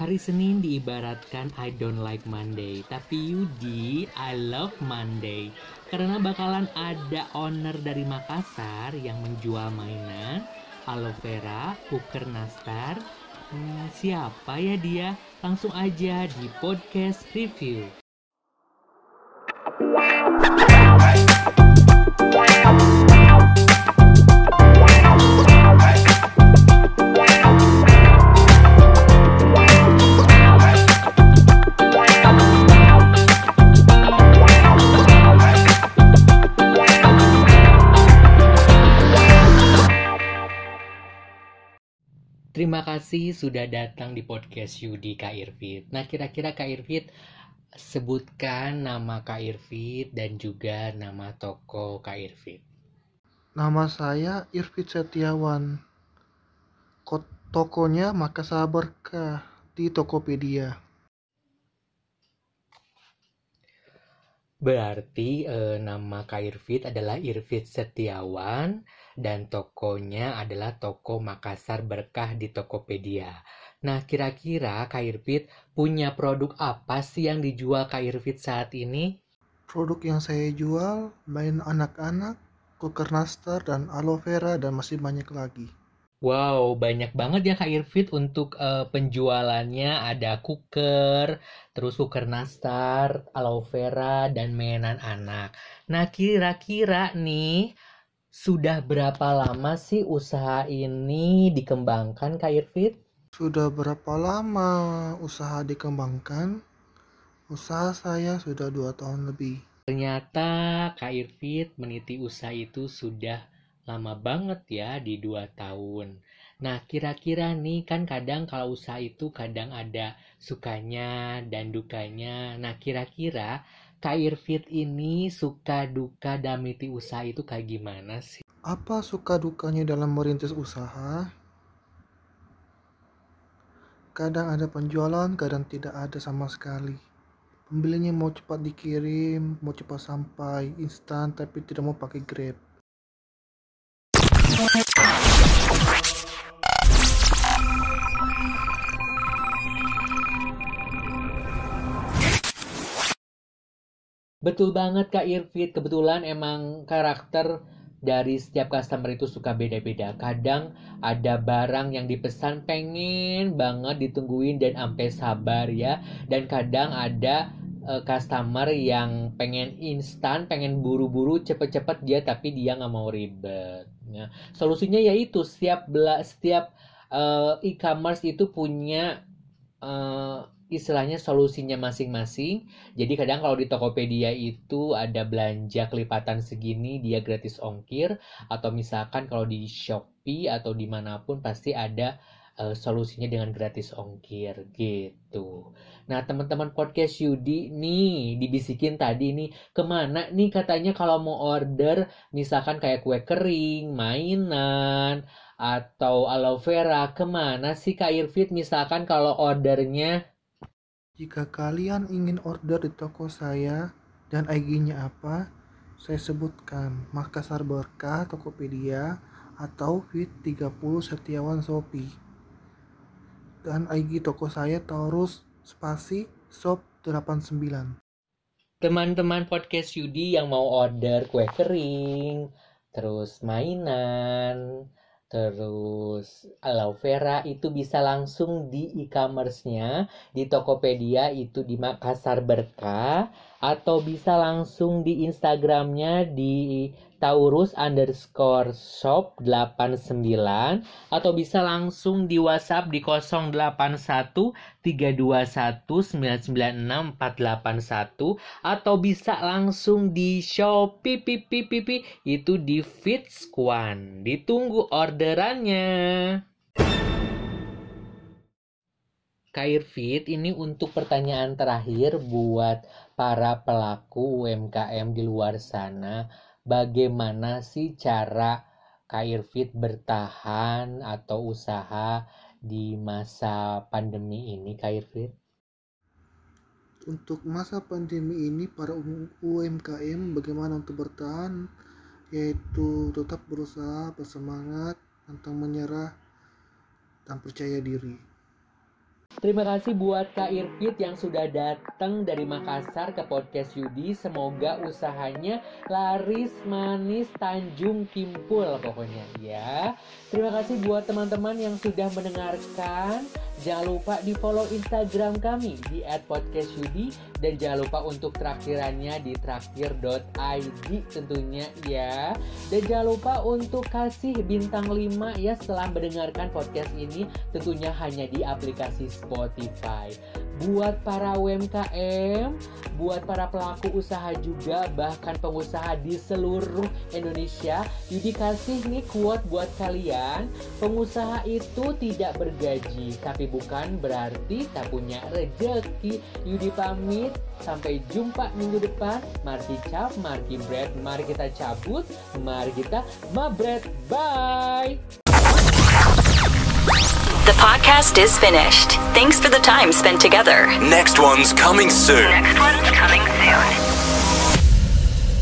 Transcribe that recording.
Hari Senin diibaratkan I don't like Monday, tapi Yudi I love Monday. Karena bakalan ada owner dari Makassar yang menjual mainan, aloe vera, cooker nastar. Hmm, siapa ya dia? Langsung aja di podcast review. Terima kasih sudah datang di podcast Yudi Kak Irfit. Nah, kira-kira Kak Irfit sebutkan nama Kak Irfit dan juga nama toko Kak Irfit. Nama saya Irfit Setiawan. Kod tokonya Makassar Berkah di Tokopedia. Berarti eh, nama Kak Irfit adalah Irfit Setiawan dan tokonya adalah toko Makassar Berkah di Tokopedia. Nah, kira-kira Kak Irfit punya produk apa sih yang dijual Kak Irfit saat ini? Produk yang saya jual main anak-anak, cooker nastar, dan aloe vera, dan masih banyak lagi. Wow, banyak banget ya Kak Irfit untuk uh, penjualannya. Ada cooker, terus cooker nastar, aloe vera, dan mainan anak. Nah, kira-kira nih, sudah berapa lama sih usaha ini dikembangkan Kak Irfit? Sudah berapa lama usaha dikembangkan? Usaha saya sudah dua tahun lebih. Ternyata Kak Irfit meniti usaha itu sudah lama banget ya di dua tahun. Nah, kira-kira nih kan kadang kalau usaha itu kadang ada sukanya dan dukanya. Nah, kira-kira Kak Irfit ini suka duka dalam meniti usaha itu kayak gimana sih? Apa suka dukanya dalam merintis usaha? Kadang ada penjualan, kadang tidak ada sama sekali. Pembelinya mau cepat dikirim, mau cepat sampai, instan, tapi tidak mau pakai Grab. Betul banget Kak Irfit, kebetulan emang karakter dari setiap customer itu suka beda-beda. Kadang ada barang yang dipesan pengen banget ditungguin dan sampai sabar ya. Dan kadang ada uh, customer yang pengen instan, pengen buru-buru cepet-cepet dia tapi dia nggak mau ribet. Ya. Solusinya yaitu setiap bela setiap uh, e-commerce itu punya uh, istilahnya solusinya masing-masing. Jadi kadang kalau di Tokopedia itu ada belanja kelipatan segini dia gratis ongkir atau misalkan kalau di Shopee atau di mana pun pasti ada uh, solusinya dengan gratis ongkir gitu. Nah teman-teman podcast Yudi nih dibisikin tadi nih ke mana nih katanya kalau mau order misalkan kayak kue kering, mainan atau aloe vera ke mana sih Kak Irfit misalkan kalau ordernya jika kalian ingin order di toko saya dan IG-nya apa, saya sebutkan Makassar Berkah Tokopedia atau Fit 30 Setiawan Shopee. Dan IG toko saya Taurus Spasi Shop 89. Teman-teman podcast Yudi yang mau order kue kering, terus mainan, Terus aloe vera itu bisa langsung di e-commerce-nya di Tokopedia itu di Makassar Berkah atau bisa langsung di Instagramnya di Taurus underscore shop 89 atau bisa langsung di WhatsApp di 081 321 996 481 atau bisa langsung di Shopee pipi pipi itu di Fit Squad. Ditunggu orderannya. Kairfit ini untuk pertanyaan terakhir buat para pelaku UMKM di luar sana bagaimana sih cara Kairfit bertahan atau usaha di masa pandemi ini Kairfit? Untuk masa pandemi ini para UMKM bagaimana untuk bertahan yaitu tetap berusaha bersemangat tentang menyerah dan percaya diri. Terima kasih buat Kak Irfit yang sudah datang dari Makassar ke podcast Yudi. Semoga usahanya laris manis Tanjung Kimpul pokoknya ya. Terima kasih buat teman-teman yang sudah mendengarkan. Jangan lupa di follow Instagram kami di @podcastyudi dan jangan lupa untuk traktirannya di traktir.id tentunya ya. Dan jangan lupa untuk kasih bintang 5 ya setelah mendengarkan podcast ini tentunya hanya di aplikasi Spotify. Buat para UMKM, buat para pelaku usaha juga, bahkan pengusaha di seluruh Indonesia, Yudi kasih nih quote buat kalian. Pengusaha itu tidak bergaji, tapi bukan berarti tak punya rejeki. Yudi pamit, sampai jumpa minggu depan. Mari cap, mari bread, mari kita cabut, mari kita mabret. Bye! The podcast is finished. Thanks for the time spent together. Next one's coming soon. Next one's coming soon.